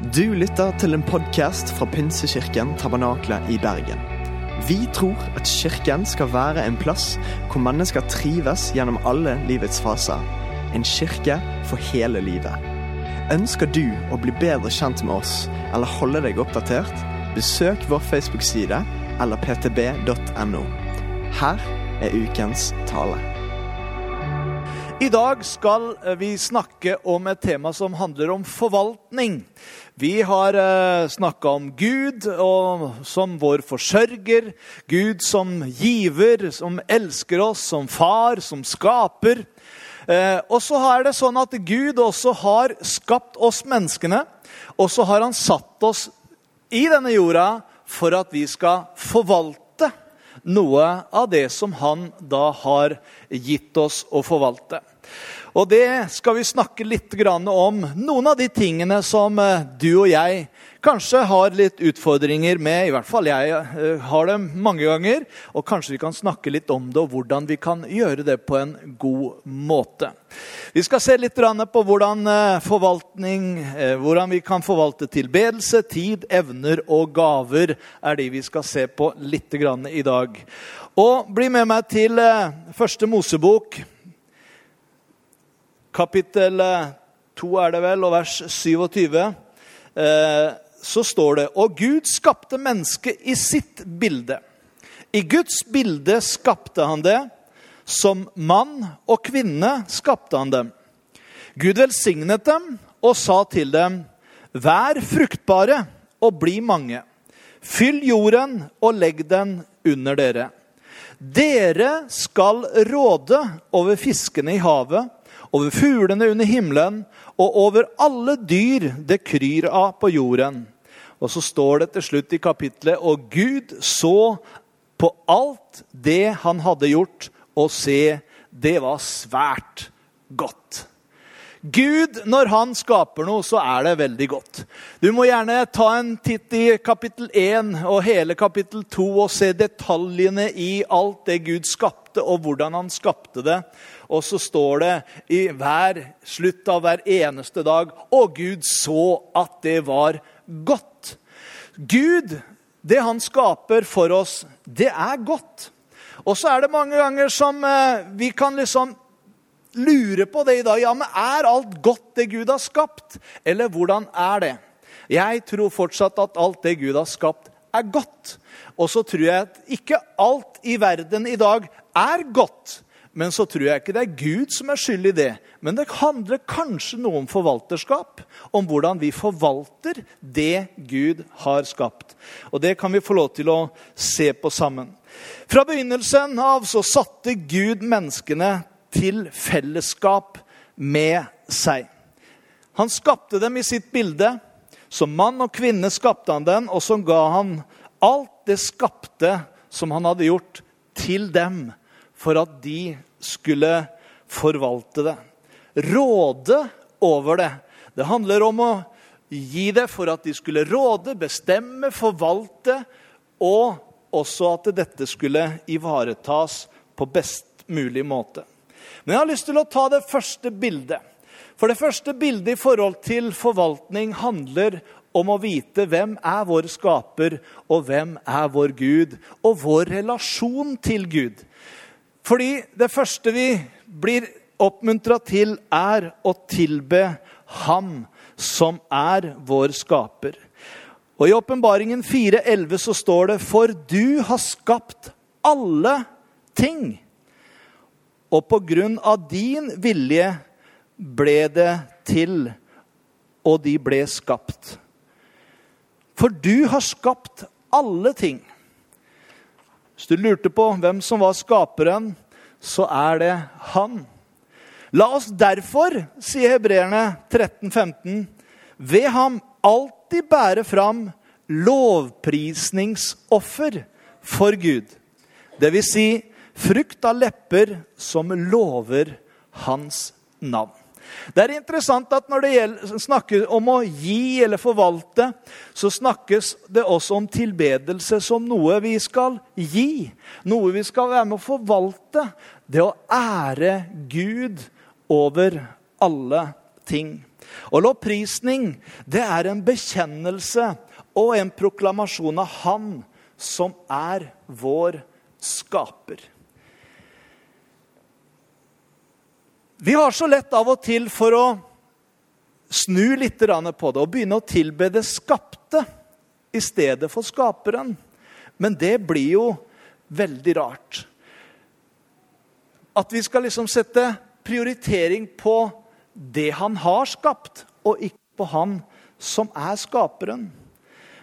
Du lytter til en podkast fra Pinsekirken Tabernakle i Bergen. Vi tror at kirken skal være en plass hvor mennesker trives gjennom alle livets faser. En kirke for hele livet. Ønsker du å bli bedre kjent med oss eller holde deg oppdatert? Besøk vår Facebook-side eller ptb.no. Her er ukens tale. I dag skal vi snakke om et tema som handler om forvaltning. Vi har eh, snakka om Gud som vår forsørger, Gud som giver, som elsker oss, som far, som skaper. Eh, og så er det sånn at Gud også har skapt oss menneskene, og så har han satt oss i denne jorda for at vi skal forvalte noe av det som han da har gitt oss å forvalte. Og det skal vi snakke litt om. Noen av de tingene som eh, du og jeg kanskje har litt utfordringer med. I hvert fall jeg eh, har det mange ganger. Og kanskje vi kan snakke litt om det, og hvordan vi kan gjøre det på en god måte. Vi skal se litt på hvordan, eh, forvaltning, hvordan vi kan forvalte tilbedelse, tid, evner og gaver. er de vi skal se på litt i dag. Og bli med meg til første Mosebok kapittel 2 er det vel, og vers 27, eh, så står det Og Gud skapte mennesket i sitt bilde. I Guds bilde skapte han det. Som mann og kvinne skapte han dem. Gud velsignet dem og sa til dem, Vær fruktbare og bli mange. Fyll jorden og legg den under dere. Dere skal råde over fiskene i havet over fuglene under himmelen og over alle dyr det kryr av på jorden. Og så står det til slutt i kapitlet Og Gud så på alt det han hadde gjort, og se, det var svært godt. Gud, når han skaper noe, så er det veldig godt. Du må gjerne ta en titt i kapittel 1 og hele kapittel 2 og se detaljene i alt det Gud skapte, og hvordan han skapte det. Og så står det i hver slutt av hver eneste dag Og Gud så at det var godt. Gud, det han skaper for oss, det er godt. Og så er det mange ganger som eh, vi kan liksom lure på det i dag. Ja, men er alt godt det Gud har skapt? Eller hvordan er det? Jeg tror fortsatt at alt det Gud har skapt, er godt. Og så tror jeg at ikke alt i verden i dag er godt. Men så tror jeg ikke det er Gud som er skyld i det. Men det handler kanskje noe om forvalterskap. Om hvordan vi forvalter det Gud har skapt. Og det kan vi få lov til å se på sammen. Fra begynnelsen av så satte Gud menneskene til fellesskap med seg. Han skapte dem i sitt bilde. Som mann og kvinne skapte han den, og så ga han alt det skapte som han hadde gjort, til dem for at de skulle forvalte det. Råde over det. Det handler om å gi det for at de skulle råde, bestemme, forvalte, og også at dette skulle ivaretas på best mulig måte. Men jeg har lyst til å ta det første bildet. For det første bildet i forhold til forvaltning handler om å vite hvem er vår skaper, og hvem er vår Gud, og vår relasjon til Gud. Fordi det første vi blir oppmuntra til, er å tilbe Ham som er vår skaper. Og I åpenbaringen 4,11 så står det For du har skapt alle ting og på grunn av din vilje ble det til, og de ble skapt. For du har skapt alle ting. Hvis du lurte på hvem som var skaperen, så er det han. La oss derfor, sier hebreerne 13-15, ved ham alltid bære fram lovprisningsoffer for Gud. Det vil si frukt av lepper som lover hans navn. Det er interessant at når det snakker om å gi eller forvalte, så snakkes det også om tilbedelse som noe vi skal gi. Noe vi skal være med å forvalte. Det å ære Gud over alle ting. Og lovprisning, det er en bekjennelse og en proklamasjon av Han som er vår skaper. Vi har så lett av og til for å snu litt på det og begynne å tilbe det skapte i stedet for skaperen. Men det blir jo veldig rart. At vi skal liksom sette prioritering på det han har skapt, og ikke på han som er skaperen.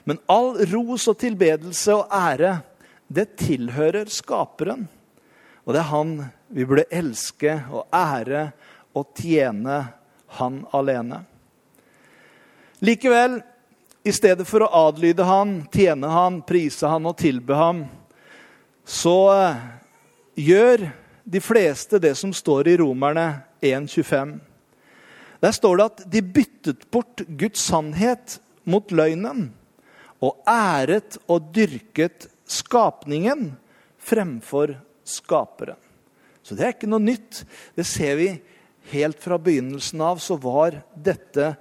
Men all ros og tilbedelse og ære, det tilhører skaperen. Og det er han vi burde elske og ære og tjene han alene. Likevel, i stedet for å adlyde han, tjene han, prise han og tilbe ham, så eh, gjør de fleste det som står i Romerne 1,25. Der står det at de byttet bort Guds sannhet mot løgnen og æret og dyrket skapningen fremfor skaperen. Så det er ikke noe nytt. Det ser vi helt fra begynnelsen av. Så var dette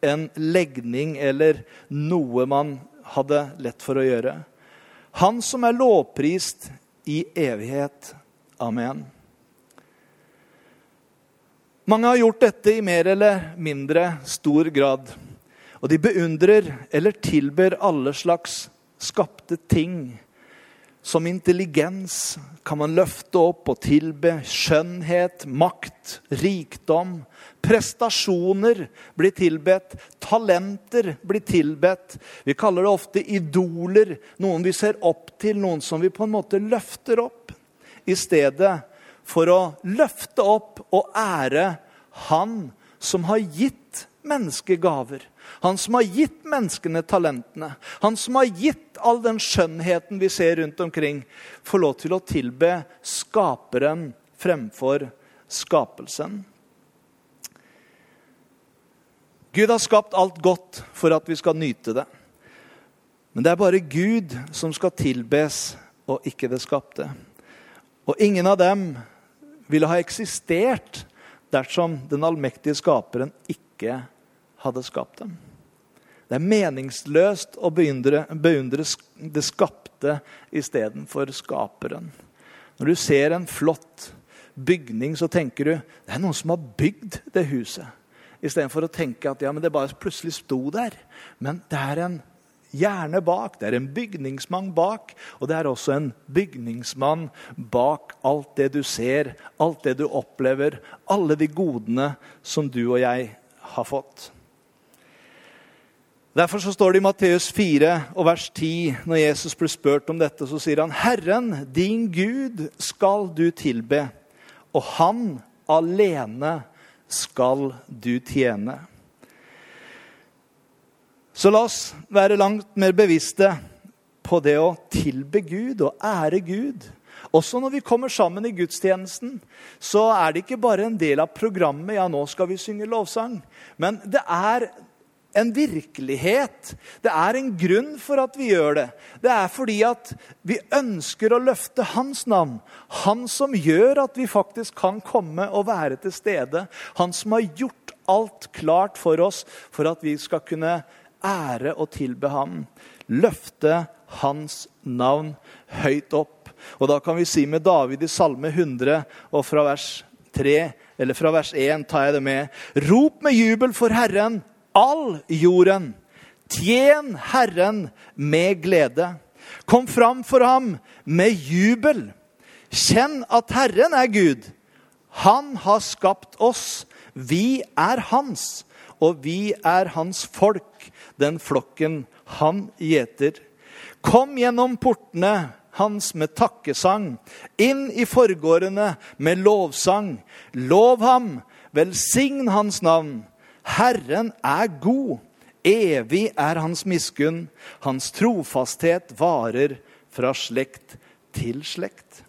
en legning eller noe man hadde lett for å gjøre. Han som er lovprist i evighet. Amen. Mange har gjort dette i mer eller mindre stor grad. Og de beundrer eller tilber alle slags skapte ting. Som intelligens kan man løfte opp og tilbe skjønnhet, makt, rikdom. Prestasjoner blir tilbedt, talenter blir tilbedt. Vi kaller det ofte idoler, noen vi ser opp til, noen som vi på en måte løfter opp. I stedet for å løfte opp og ære Han som har gitt menneskegaver. Han som har gitt menneskene talentene. Han som har gitt all den skjønnheten vi ser rundt omkring. får lov til å tilbe skaperen fremfor skapelsen. Gud har skapt alt godt for at vi skal nyte det. Men det er bare Gud som skal tilbes, og ikke det skapte. Og ingen av dem ville ha eksistert dersom den allmektige skaperen ikke hadde skapt dem. Det er meningsløst å beundre, beundre det skapte istedenfor skaperen. Når du ser en flott bygning, så tenker du det er noen som har bygd det huset. Istedenfor å tenke at ja, det bare plutselig sto der. Men det er en hjerne bak. Det er en bygningsmann bak, og det er også en bygningsmann bak alt det du ser, alt det du opplever, alle de godene som du og jeg har fått. Derfor så står det i Matteus 4 og vers 10, når Jesus blir spurt om dette, så sier han, 'Herren, din Gud, skal du tilbe, og Han alene skal du tjene.' Så la oss være langt mer bevisste på det å tilbe Gud og ære Gud. Også når vi kommer sammen i gudstjenesten, så er det ikke bare en del av programmet. Ja, nå skal vi synge lovsang. Men det er en virkelighet. Det er en grunn for at vi gjør det. Det er fordi at vi ønsker å løfte hans navn. Han som gjør at vi faktisk kan komme og være til stede. Han som har gjort alt klart for oss for at vi skal kunne ære og tilbe ham. Løfte hans navn høyt opp. Og da kan vi si med David i Salme 100 og fra vers 3, eller fra vers 1 tar jeg det med. Rop med jubel for Herren, all jorden. Tjen Herren med glede. Kom fram for ham med jubel. Kjenn at Herren er Gud. Han har skapt oss. Vi er hans, og vi er hans folk den flokken han gjeter. Kom gjennom portene hans med takkesang, inn i forgårdene med lovsang. Lov ham, velsign hans navn. Herren er god, evig er hans miskunn. Hans trofasthet varer fra slekt til slekt.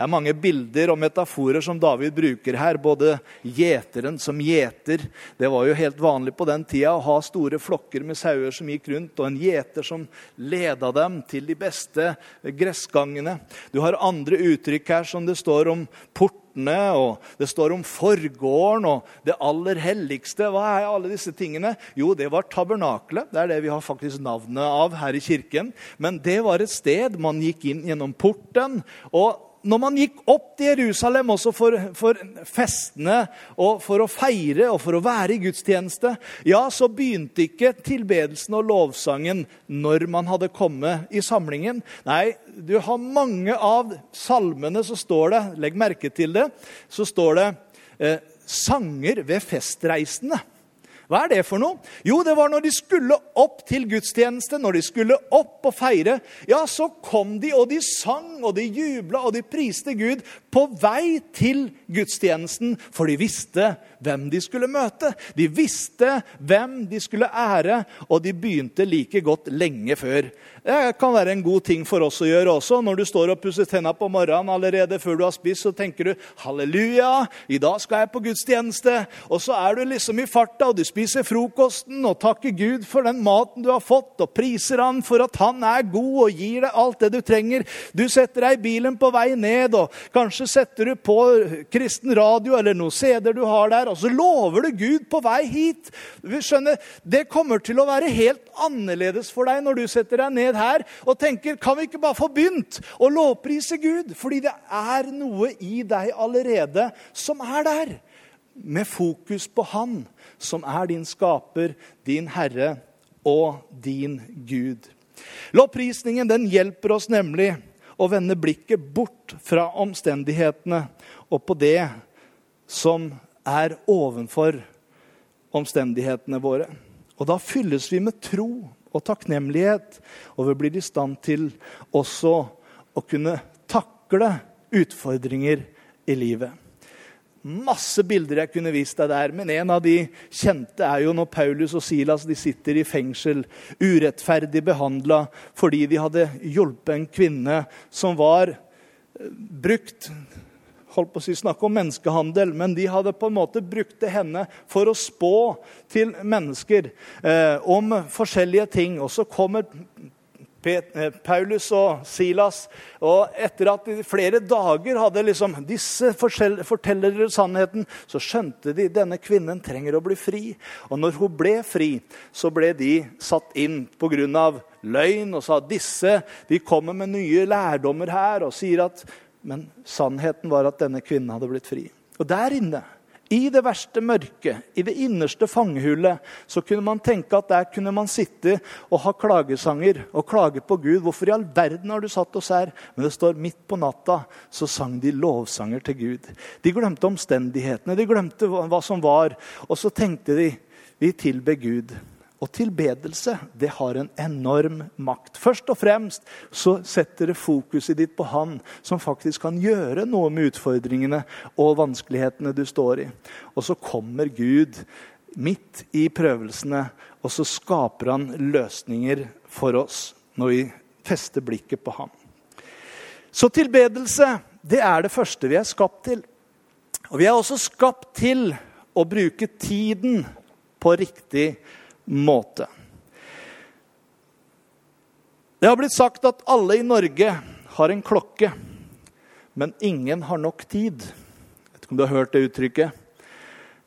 Det er mange bilder og metaforer som David bruker her. Både gjeteren som gjeter. Det var jo helt vanlig på den tida å ha store flokker med sauer som gikk rundt, og en gjeter som leda dem til de beste gressgangene. Du har andre uttrykk her som det står om port portene, og det står om forgården og det aller helligste. Hva er alle disse tingene? Jo, det var tabernaklet. Det er det vi har faktisk navnet av her i kirken. Men det var et sted man gikk inn gjennom porten. og når man gikk opp til Jerusalem også for, for, festene og for å feire og for å være i gudstjeneste, ja, så begynte ikke tilbedelsen og lovsangen når man hadde kommet i samlingen. Nei, du har mange av salmene, så står det, legg merke til det, så står det eh, sanger ved festreisende. Hva er det for noe? Jo, det var når de skulle opp til gudstjeneste, når de skulle opp og feire. Ja, så kom de, og de sang, og de jubla, og de priste Gud på vei til gudstjenesten, for de visste hvem de skulle møte. De visste hvem de skulle ære, og de begynte like godt lenge før. Det kan være en god ting for oss å gjøre også. Når du står og pusser tenna på morgenen allerede før du har spist, så tenker du 'halleluja, i dag skal jeg på gudstjeneste'. Og så er du liksom i farta, og du spiser frokosten og takker Gud for den maten du har fått, og priser Han for at Han er god og gir deg alt det du trenger. Du setter deg i bilen på vei ned, og kanskje setter du på kristen radio eller noen CD-er du har der, og så lover du Gud på vei hit. Vi skjønner, Det kommer til å være helt annerledes for deg når du setter deg ned her og tenker kan vi ikke bare få begynt å lovprise Gud? Fordi det er noe i deg allerede som er der. Med fokus på Han, som er din skaper, din Herre og din Gud. Lovprisningen den hjelper oss nemlig å vende blikket bort fra omstendighetene og på det som er ovenfor omstendighetene våre. Og da fylles vi med tro og takknemlighet. Og vi blir i stand til også å kunne takle utfordringer i livet. Masse bilder jeg kunne vist deg der, men en av de kjente er jo når Paulus og Silas sitter i fengsel, urettferdig behandla fordi de hadde hjulpet en kvinne som var eh, brukt holdt på å si, snakke om menneskehandel, men de hadde på en måte brukt henne for å spå til mennesker eh, om forskjellige ting. Og så kommer Paulus og Silas, og etter at de flere dager hadde liksom disse forteller sannheten, så skjønte de denne kvinnen trenger å bli fri. Og når hun ble fri, så ble de satt inn pga. løgn og sa at disse de kommer med nye lærdommer her og sier at men sannheten var at denne kvinnen hadde blitt fri. Og der inne, i det verste mørket, i det innerste fangehullet, så kunne man tenke at der kunne man sitte og ha klagesanger og klage på Gud. Hvorfor i all verden har du satt oss her? Men det står midt på natta så sang de lovsanger til Gud. De glemte omstendighetene, de glemte hva som var. Og så tenkte de vi tilber Gud. Og tilbedelse det har en enorm makt. Først og fremst så setter det fokuset ditt på Han som faktisk kan gjøre noe med utfordringene og vanskelighetene du står i. Og så kommer Gud midt i prøvelsene, og så skaper han løsninger for oss når vi fester blikket på ham. Så tilbedelse det er det første vi er skapt til. Og vi er også skapt til å bruke tiden på riktig måte måte. Det har blitt sagt at alle i Norge har en klokke, men ingen har nok tid. Jeg vet ikke om du har hørt det uttrykket.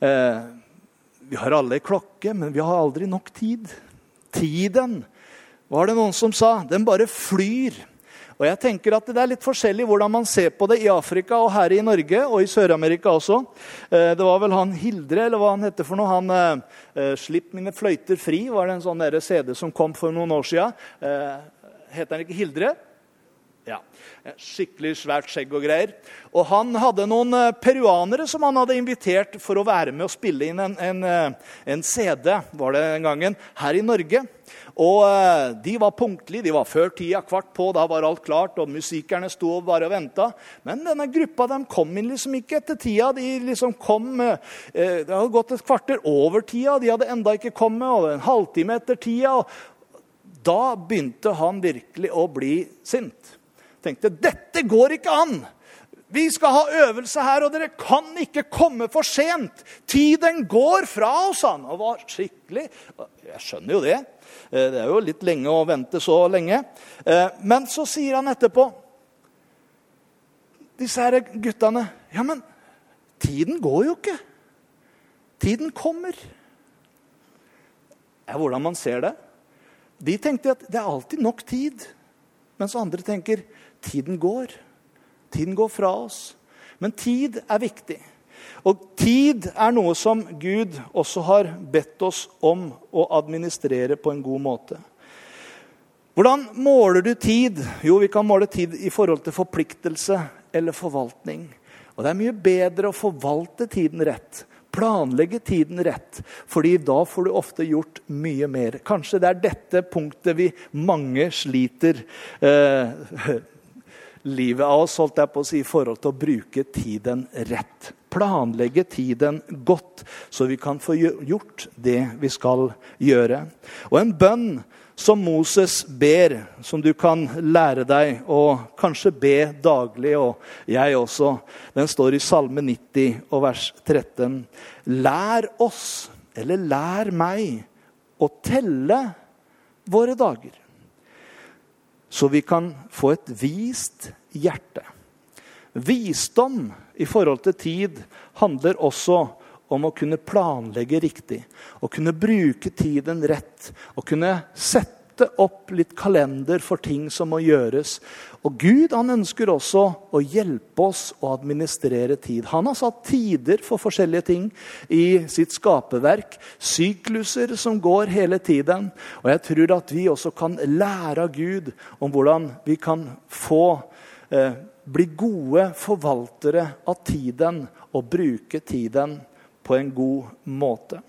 Eh, vi har alle en klokke, men vi har aldri nok tid. Tiden, var det noen som sa, den bare flyr. Og jeg tenker at Det er litt forskjellig hvordan man ser på det i Afrika og her i Norge og i Sør-Amerika også. Eh, det var vel han Hildre, eller hva han heter for noe. han uh, 'Slipp mine fløyter fri' var det en sånn CD som kom for noen år. Uh, heter han ikke Hildre? Ja. Skikkelig svært skjegg og greier. Og Han hadde noen peruanere som han hadde invitert for å være med og spille inn en, en, en CD var det den gangen, her i Norge. Og eh, De var punktlige. De var før tida, kvart på. Da var alt klart, og musikerne sto bare og venta. Men denne gruppa de kom inn liksom ikke etter tida. De liksom kom, eh, Det hadde gått et kvarter over tida, de hadde enda ikke kommet. og En halvtime etter tida. og Da begynte han virkelig å bli sint. Tenkte dette går ikke an! Vi skal ha øvelse her, og dere kan ikke komme for sent. Tiden går fra oss, han. Og var skikkelig Jeg skjønner jo det. Eh, det er jo litt lenge å vente så lenge. Eh, men så sier han etterpå Disse her guttene Ja, men tiden går jo ikke. Tiden kommer. Det er hvordan man ser det. De tenkte at det er alltid nok tid. Mens andre tenker tiden går. Tiden går fra oss. Men tid er viktig. Og tid er noe som Gud også har bedt oss om å administrere på en god måte. Hvordan måler du tid? Jo, vi kan måle tid i forhold til forpliktelse eller forvaltning. Og det er mye bedre å forvalte tiden rett, planlegge tiden rett, fordi da får du ofte gjort mye mer. Kanskje det er dette punktet vi mange sliter eh, livet av oss holdt jeg på å si, i forhold til å bruke tiden rett. Planlegge tiden godt, så vi kan få gjort det vi skal gjøre. Og en bønn som Moses ber, som du kan lære deg å kanskje be daglig, og jeg også, den står i Salme 90 og vers 13. Lær oss, eller lær meg, å telle våre dager så vi kan få et vist hjerte. Visdom i forhold til tid handler også om å kunne planlegge riktig. Å kunne bruke tiden rett. Å kunne sette opp litt kalender for ting som må gjøres. Og Gud han ønsker også å hjelpe oss å administrere tid. Han har satt tider for forskjellige ting i sitt skaperverk. Sykluser som går hele tiden. Og jeg tror at vi også kan lære av Gud om hvordan vi kan få eh, bli gode forvaltere av tiden og bruke tiden på en god måte.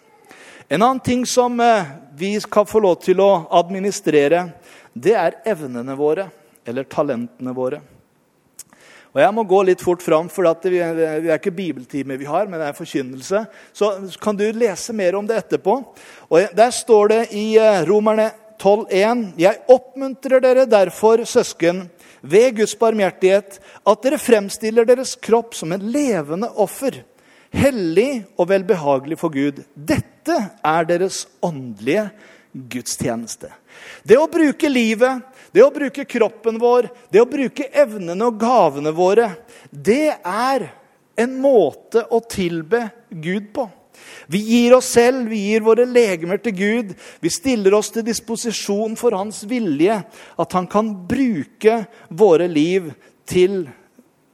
En annen ting som eh, vi kan få lov til å administrere, det er evnene våre, eller talentene våre. Og Jeg må gå litt fort fram, for det er ikke bibeltime vi har, men det er forkynnelse. Så kan du lese mer om det etterpå. Og Der står det i eh, Romerne 12,1.: Jeg oppmuntrer dere derfor, søsken, ved Guds barmhjertighet, at dere fremstiller deres kropp som en levende offer hellig og velbehagelig for Gud. Dette er deres åndelige gudstjeneste. Det å bruke livet, det å bruke kroppen vår, det å bruke evnene og gavene våre, det er en måte å tilbe Gud på. Vi gir oss selv, vi gir våre legemer til Gud. Vi stiller oss til disposisjon for Hans vilje, at Han kan bruke våre liv til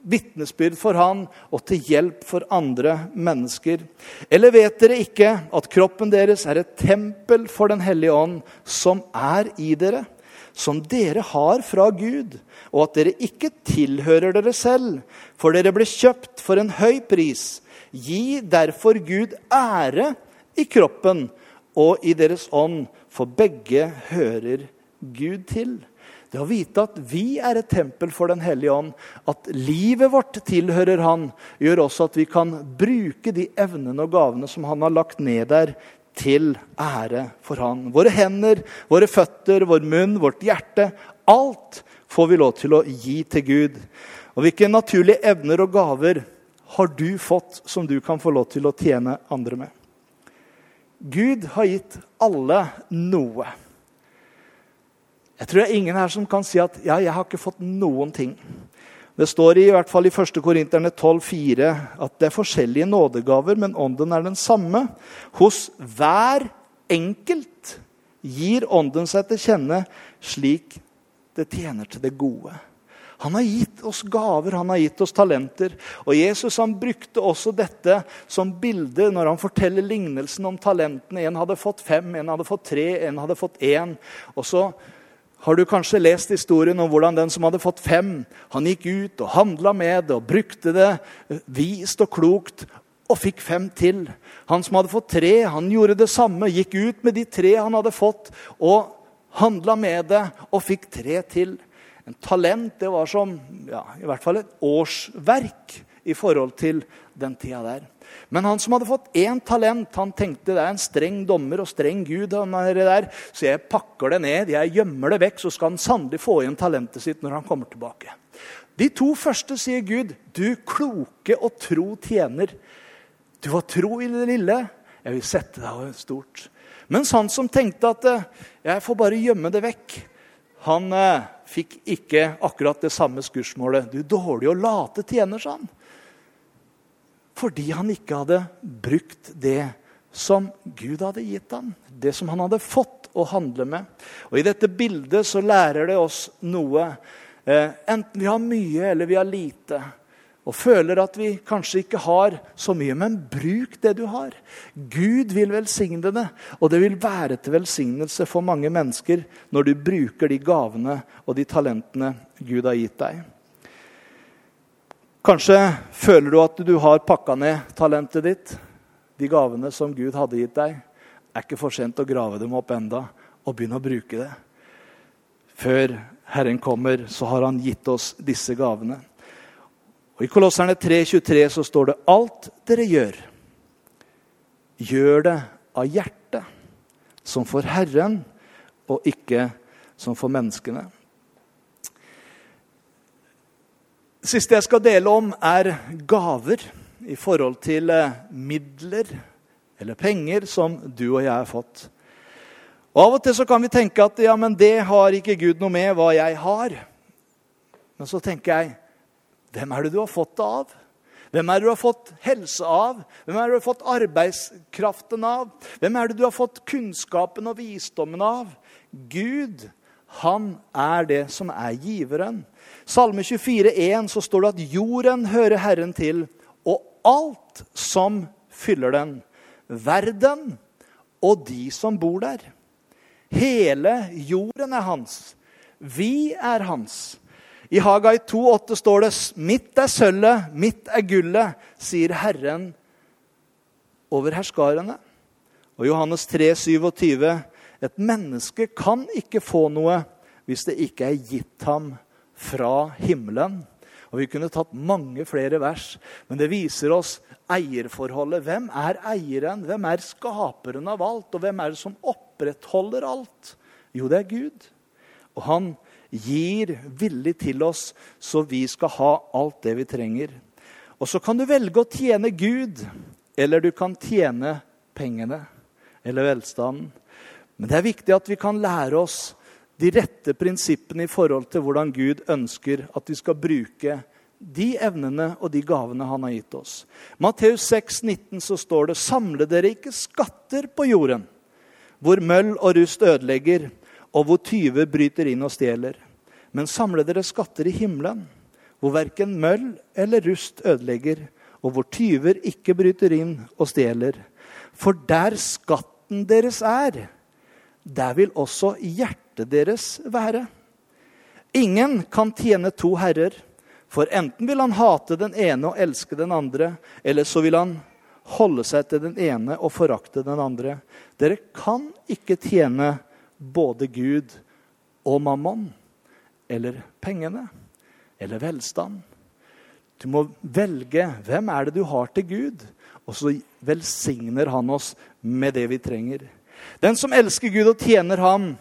vitnesbyrd for han og til hjelp for andre mennesker. Eller vet dere ikke at kroppen deres er et tempel for Den hellige ånd, som er i dere, som dere har fra Gud, og at dere ikke tilhører dere selv, for dere ble kjøpt for en høy pris. Gi derfor Gud ære i kroppen og i deres ånd, for begge hører Gud til. Det å vite at vi er et tempel for Den hellige ånd, at livet vårt tilhører Han, gjør også at vi kan bruke de evnene og gavene som Han har lagt ned der, til ære for Han. Våre hender, våre føtter, vår munn, vårt hjerte. Alt får vi lov til å gi til Gud. Og hvilke naturlige evner og gaver har du fått som du kan få lov til å tjene andre med? Gud har gitt alle noe. Jeg tror det er ingen her som kan si at ja, jeg har ikke fått noen ting. Det står i, hvert fall i 1. Korinterne 12,4 at det er forskjellige nådegaver, men ånden er den samme. Hos hver enkelt gir ånden seg til kjenne slik det tjener til det gode. Han har gitt oss gaver, han har gitt oss talenter. Og Jesus han brukte også dette som bilde når han forteller lignelsen om talentene. En hadde fått fem, en hadde fått tre, en hadde fått én. Og så har du kanskje lest historien om hvordan den som hadde fått fem, han gikk ut og handla med det og brukte det vist og klokt og fikk fem til. Han som hadde fått tre, han gjorde det samme, gikk ut med de tre han hadde fått, og handla med det og fikk tre til. En talent det var som ja, i hvert fall et årsverk i forhold til den tida der. Men han som hadde fått én talent, han tenkte det er en streng dommer og streng gud. Er der, Så jeg pakker det ned, jeg gjemmer det vekk, så skal han sannelig få igjen talentet sitt når han kommer tilbake. De to første sier Gud, du kloke og tro tjener. Du har tro i det lille, jeg vil sette deg over stort. Mens han som tenkte at eh, jeg får bare gjemme det vekk, han eh, fikk ikke akkurat det samme skursmålet. Du dårlig og late tjener, sa han. Fordi han ikke hadde brukt det som Gud hadde gitt ham. Det som han hadde fått å handle med. Og I dette bildet så lærer det oss noe. Eh, enten vi har mye eller vi har lite, og føler at vi kanskje ikke har så mye, men bruk det du har. Gud vil velsigne det, og det vil være til velsignelse for mange mennesker når du bruker de gavene og de talentene Gud har gitt deg. Kanskje føler du at du har pakka ned talentet ditt, de gavene som Gud hadde gitt deg. Er ikke for sent å grave dem opp enda og begynne å bruke det. Før Herren kommer, så har han gitt oss disse gavene. Og I Kolosserne 3,23 så står det alt dere gjør, gjør det av hjertet, som for Herren, og ikke som for menneskene. Det siste jeg skal dele om, er gaver i forhold til eh, midler eller penger som du og jeg har fått. Og Av og til så kan vi tenke at ja, men det har ikke Gud noe med hva jeg har. Men så tenker jeg hvem er det du har fått det av? Hvem er det du har fått helse av? Hvem er det du har fått arbeidskraften av? Hvem er det du har fått kunnskapen og visdommen av? Gud, han er det som er giveren. Salme 24, 24,1 så står det at jorden hører Herren til, og alt som fyller den. Verden og de som bor der. Hele jorden er hans. Vi er hans. I Hagai 2,8 står det 'Mitt er sølvet, mitt er gullet', sier Herren over herskarene. Og Johannes 3, 27, Et menneske kan ikke få noe hvis det ikke er gitt ham fra himmelen. Og Vi kunne tatt mange flere vers, men det viser oss eierforholdet. Hvem er eieren? Hvem er skaperen av alt? Og hvem er det som opprettholder alt? Jo, det er Gud. Og han gir villig til oss, så vi skal ha alt det vi trenger. Og så kan du velge å tjene Gud, eller du kan tjene pengene eller velstanden. Men det er viktig at vi kan lære oss de rette prinsippene i forhold til hvordan Gud ønsker at vi skal bruke de evnene og de gavene han har gitt oss. Matteus 6, 19 så står det.: Samle dere ikke skatter på jorden, hvor møll og rust ødelegger, og hvor tyver bryter inn og stjeler. Men samle dere skatter i himmelen, hvor verken møll eller rust ødelegger, og hvor tyver ikke bryter inn og stjeler. For der skatten deres er, der vil også hjertet deres være. Ingen kan tjene to herrer, for enten vil han hate den ene og elske den andre, eller så vil han holde seg til den ene og forakte den andre. Dere kan ikke tjene både Gud og mammon, eller pengene, eller velstand. Du må velge hvem er det du har til Gud, og så velsigner han oss med det vi trenger. Den som elsker Gud og tjener ham,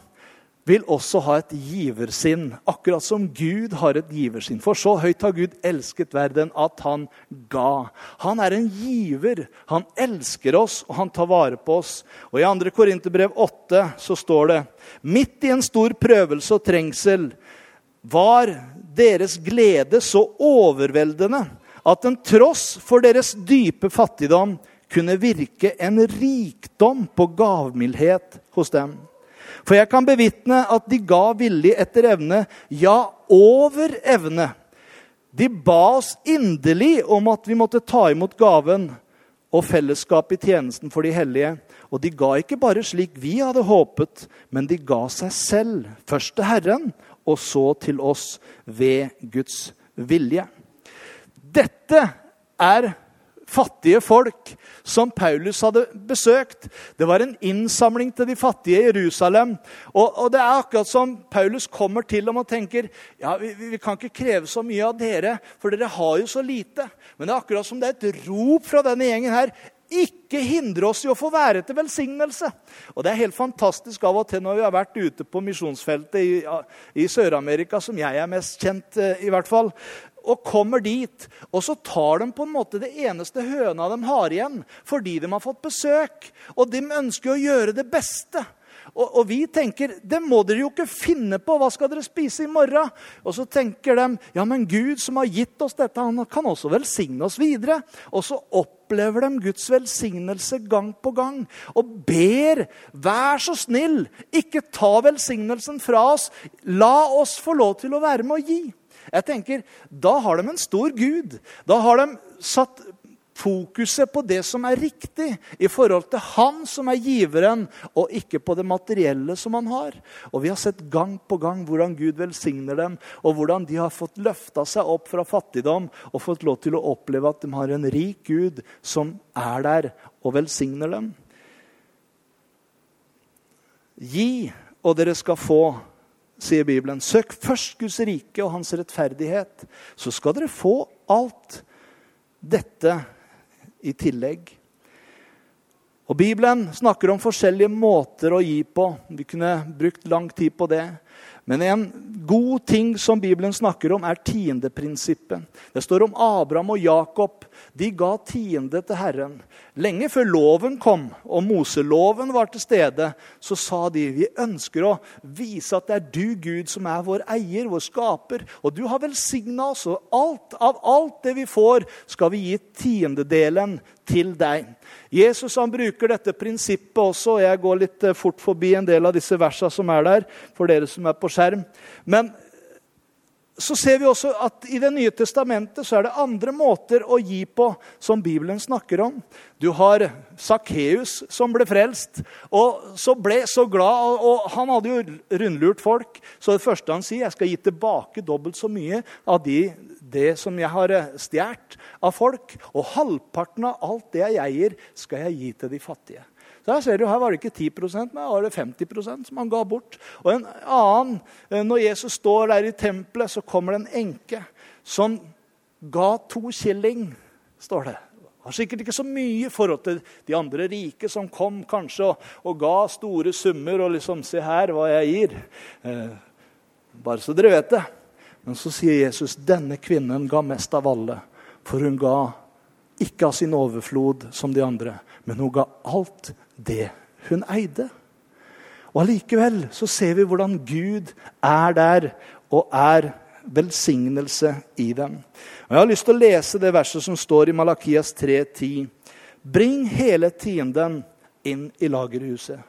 vil også ha et giversinn, akkurat som Gud har et giversinn. For så høyt har Gud elsket verden at han ga. Han er en giver. Han elsker oss, og han tar vare på oss. Og I 2. Korinterbrev 8 så står det midt i en stor prøvelse og trengsel var deres glede så overveldende at den tross for deres dype fattigdom kunne virke en rikdom på gavmildhet hos dem. For jeg kan bevitne at de ga villig etter evne, ja, over evne. De ba oss inderlig om at vi måtte ta imot gaven og fellesskap i tjenesten for de hellige. Og de ga ikke bare slik vi hadde håpet, men de ga seg selv. Først til Herren, og så til oss ved Guds vilje. Dette er fattige folk som Paulus hadde besøkt. Det var en innsamling til de fattige i Jerusalem. Og, og det er akkurat som Paulus kommer til dem og tenker ja, vi, vi, kan ikke kreve så mye av dere, for dere har jo så lite. Men det er akkurat som det er et rop fra denne gjengen her. Ikke hindre oss i å få være til velsignelse. Og Det er helt fantastisk av og til når vi har vært ute på misjonsfeltet i, i Sør-Amerika, som jeg er mest kjent eh, i hvert fall og kommer dit. Og så tar de på en måte det eneste høna de har igjen, fordi de har fått besøk. Og de ønsker å gjøre det beste. Og, og, vi tenker det må dere jo ikke finne på. Hva skal dere spise i morgen? Og så tenker de ja, men Gud som har gitt oss dette, han kan også velsigne oss videre. Og så opplever de Guds velsignelse gang på gang og ber vær så snill, ikke ta velsignelsen fra oss. La oss få lov til å være med å gi. Jeg tenker, Da har de en stor Gud. Da har de satt fokuset på det som er riktig i forhold til han som er giveren, og ikke på det materielle som han har. Og Vi har sett gang på gang hvordan Gud velsigner dem, og hvordan de har fått løfta seg opp fra fattigdom og fått lov til å oppleve at de har en rik Gud som er der og velsigner dem. Gi, og dere skal få, sier Bibelen. Søk først Guds rike og hans rettferdighet, så skal dere få alt dette i tillegg. Og Bibelen snakker om forskjellige måter å gi på. Vi kunne brukt lang tid på det. Men en god ting som Bibelen snakker om, er tiendeprinsippet. Det står om Abraham og Jakob. De ga tiende til Herren. Lenge før loven kom og Moseloven var til stede, så sa de vi ønsker å vise at det er du, Gud, som er vår eier, vår skaper. Og du har velsigna oss, og alt, av alt det vi får, skal vi gi tiendedelen til deg. Jesus han bruker dette prinsippet også. og Jeg går litt eh, fort forbi en del av disse versene som er der, for dere som er på skjerm. Men så ser vi også at i Det nye testamentet så er det andre måter å gi på som Bibelen snakker om. Du har Sakkeus som ble frelst, og så ble så glad. og Han hadde jo rundlurt folk, så det første han sier, jeg skal gi tilbake dobbelt så mye av de, det som jeg har stjålet av folk. Og halvparten av alt det jeg eier, skal jeg gi til de fattige. Så Her ser du, her var det ikke 10% men her var det 50% som han ga bort. Og en annen, eh, Når Jesus står der i tempelet, så kommer det en enke som ga to killing, står det. Har sikkert ikke så mye i forhold til de andre rike som kom kanskje og, og ga store summer og liksom 'Se her hva jeg gir.' Eh, bare så dere vet det. Men så sier Jesus denne kvinnen ga mest av alle, for hun ga ikke av sin overflod som de andre, men hun ga alt det hun eide. Og Allikevel så ser vi hvordan Gud er der og er velsignelse i dem. Og Jeg har lyst til å lese det verset som står i Malakias 3,10. Bring hele tienden inn i lagerhuset.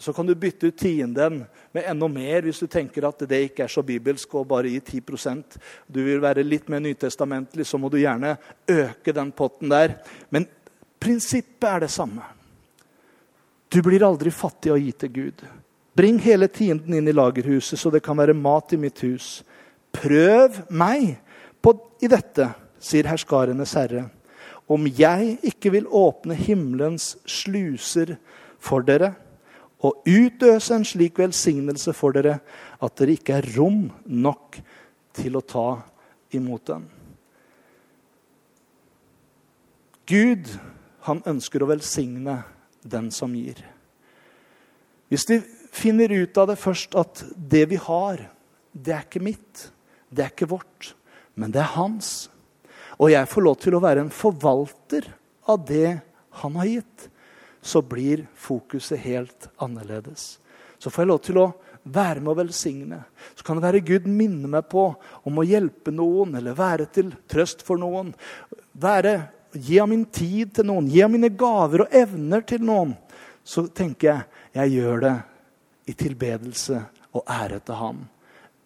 Så kan du bytte ut tienden med enda mer hvis du tenker at det ikke er så bibelsk å bare gi 10% Du vil være litt mer nytestamentlig, så må du gjerne øke den potten der. Men prinsippet er det samme. Du blir aldri fattig av å gi til Gud. Bring hele tienden inn i lagerhuset, så det kan være mat i mitt hus. Prøv meg på, i dette, sier herskarenes herre. Om jeg ikke vil åpne himmelens sluser for dere og utøse en slik velsignelse for dere at dere ikke er rom nok til å ta imot den. Gud, han ønsker å velsigne den som gir. Hvis vi finner ut av det først at det vi har, det er ikke mitt, det er ikke vårt, men det er hans. Og jeg får lov til å være en forvalter av det han har gitt, så blir fokuset helt annerledes. Så får jeg lov til å være med å velsigne. Så kan det være Gud minner meg på om å hjelpe noen eller være til trøst for noen. Være, gi av min tid til noen, gi av mine gaver og evner til noen så tenker jeg jeg gjør det i tilbedelse og ære til ham.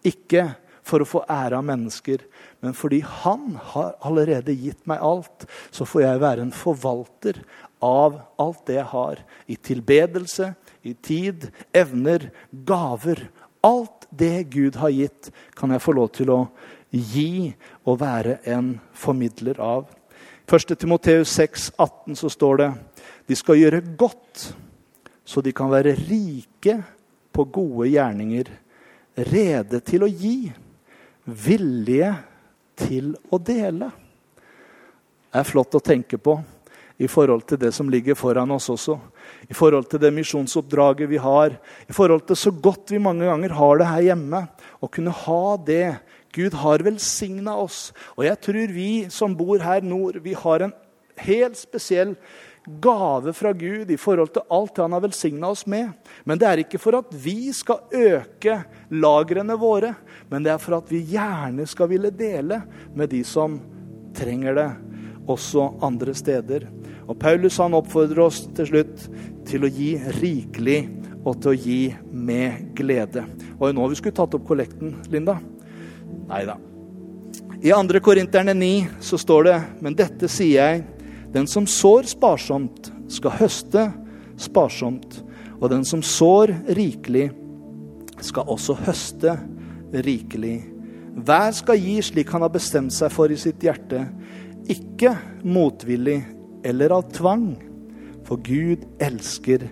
Ikke for å få ære av mennesker, men fordi han har allerede gitt meg alt, så får jeg være en forvalter av alt det jeg har. I tilbedelse, i tid, evner, gaver. Alt det Gud har gitt, kan jeg få lov til å gi og være en formidler av. 1. Timoteus 6, 18 så står det de skal gjøre godt så de kan være rike på gode gjerninger, rede til å gi, villige til å dele. Det er flott å tenke på i forhold til det som ligger foran oss også. I forhold til det misjonsoppdraget vi har. I forhold til så godt vi mange ganger har det her hjemme. Å kunne ha det. Gud har velsigna oss. Og jeg tror vi som bor her nord, vi har en helt spesiell gave fra Gud i forhold til alt han har velsigna oss med. Men det er ikke for at vi skal øke lagrene våre, men det er for at vi gjerne skal ville dele med de som trenger det, også andre steder. Og Paulus han oppfordrer oss til slutt til å gi rikelig og til å gi med glede. Og nå har vi skulle tatt opp kollekten, Linda? Nei da. I 2. Korinterne 9 så står det, men dette sier jeg, den som sår sparsomt, skal høste sparsomt. Og den som sår rikelig, skal også høste rikelig. Hver skal gi slik han har bestemt seg for i sitt hjerte, ikke motvillig eller av tvang, for Gud elsker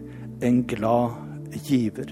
en glad giver.